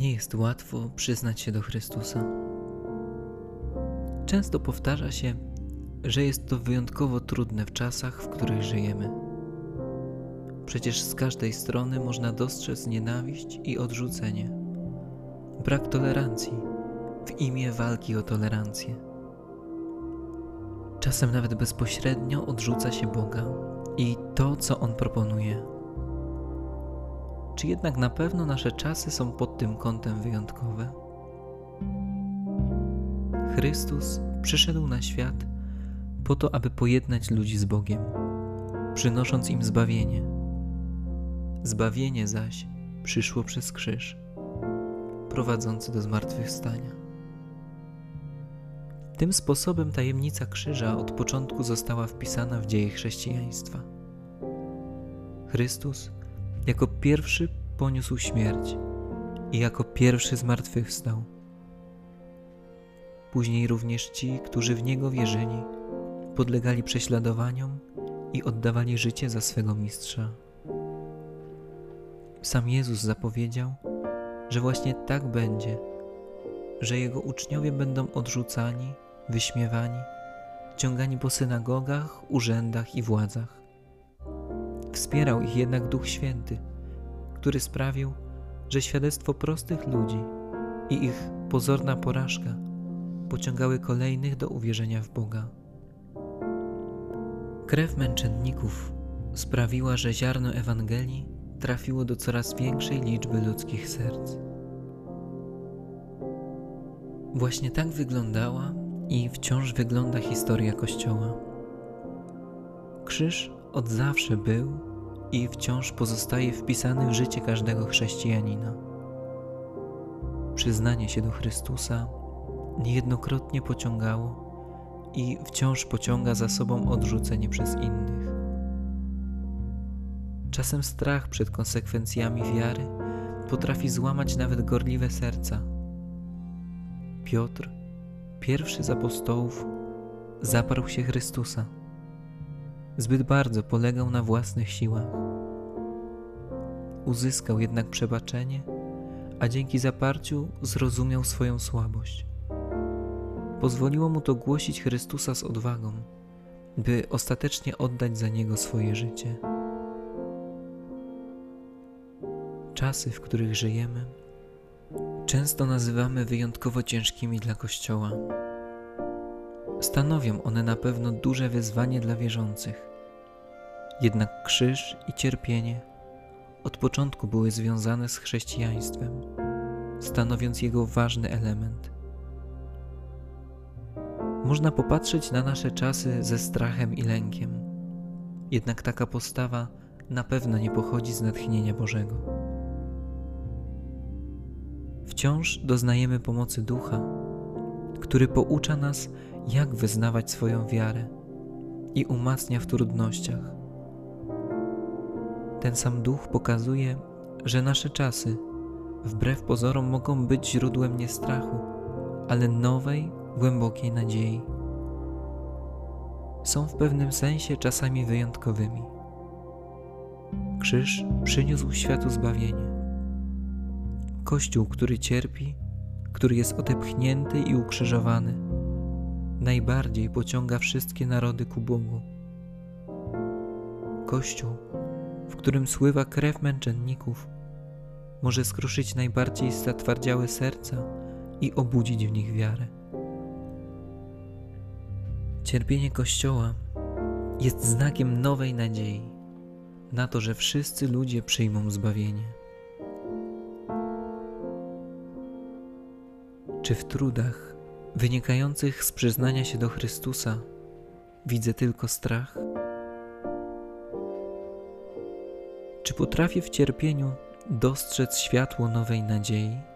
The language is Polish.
jest łatwo przyznać się do Chrystusa. Często powtarza się, że jest to wyjątkowo trudne w czasach, w których żyjemy. Przecież z każdej strony można dostrzec nienawiść i odrzucenie, brak tolerancji w imię walki o tolerancję. Czasem nawet bezpośrednio odrzuca się Boga i to, co On proponuje. Czy jednak na pewno nasze czasy są pod tym kątem wyjątkowe? Chrystus przyszedł na świat po to, aby pojednać ludzi z Bogiem, przynosząc im zbawienie. Zbawienie zaś przyszło przez krzyż, prowadzący do zmartwychwstania. Tym sposobem tajemnica krzyża od początku została wpisana w dzieje chrześcijaństwa. Chrystus jako pierwszy poniósł śmierć i jako pierwszy zmartwychwstał. Później również ci, którzy w Niego wierzyli, podlegali prześladowaniom i oddawali życie za swego mistrza. Sam Jezus zapowiedział, że właśnie tak będzie, że Jego uczniowie będą odrzucani, wyśmiewani, ciągani po synagogach, urzędach i władzach. Wspierał ich jednak Duch Święty, który sprawił, że świadectwo prostych ludzi i ich pozorna porażka pociągały kolejnych do uwierzenia w Boga. Krew męczenników sprawiła, że ziarno Ewangelii trafiło do coraz większej liczby ludzkich serc. Właśnie tak wyglądała i wciąż wygląda historia Kościoła. Krzyż od zawsze był i wciąż pozostaje wpisany w życie każdego chrześcijanina. Przyznanie się do Chrystusa niejednokrotnie pociągało i wciąż pociąga za sobą odrzucenie przez innych. Czasem strach przed konsekwencjami wiary potrafi złamać nawet gorliwe serca. Piotr, pierwszy z apostołów, zaparł się Chrystusa Zbyt bardzo polegał na własnych siłach. Uzyskał jednak przebaczenie, a dzięki zaparciu zrozumiał swoją słabość. Pozwoliło mu to głosić Chrystusa z odwagą, by ostatecznie oddać za niego swoje życie. Czasy, w których żyjemy, często nazywamy wyjątkowo ciężkimi dla Kościoła. Stanowią one na pewno duże wyzwanie dla wierzących. Jednak krzyż i cierpienie od początku były związane z chrześcijaństwem, stanowiąc jego ważny element. Można popatrzeć na nasze czasy ze strachem i lękiem, jednak taka postawa na pewno nie pochodzi z natchnienia Bożego. Wciąż doznajemy pomocy Ducha, który poucza nas, jak wyznawać swoją wiarę i umacnia w trudnościach. Ten sam duch pokazuje, że nasze czasy, wbrew pozorom, mogą być źródłem nie strachu, ale nowej, głębokiej nadziei. Są w pewnym sensie czasami wyjątkowymi. Krzyż przyniósł światu zbawienie. Kościół, który cierpi, który jest odepchnięty i ukrzyżowany, najbardziej pociąga wszystkie narody ku Bogu. Kościół, w którym sływa krew męczenników, może skruszyć najbardziej zatwardziałe serca i obudzić w nich wiarę. Cierpienie Kościoła jest znakiem nowej nadziei na to, że wszyscy ludzie przyjmą zbawienie. Czy w trudach wynikających z przyznania się do Chrystusa widzę tylko strach? Czy potrafię w cierpieniu dostrzec światło nowej nadziei?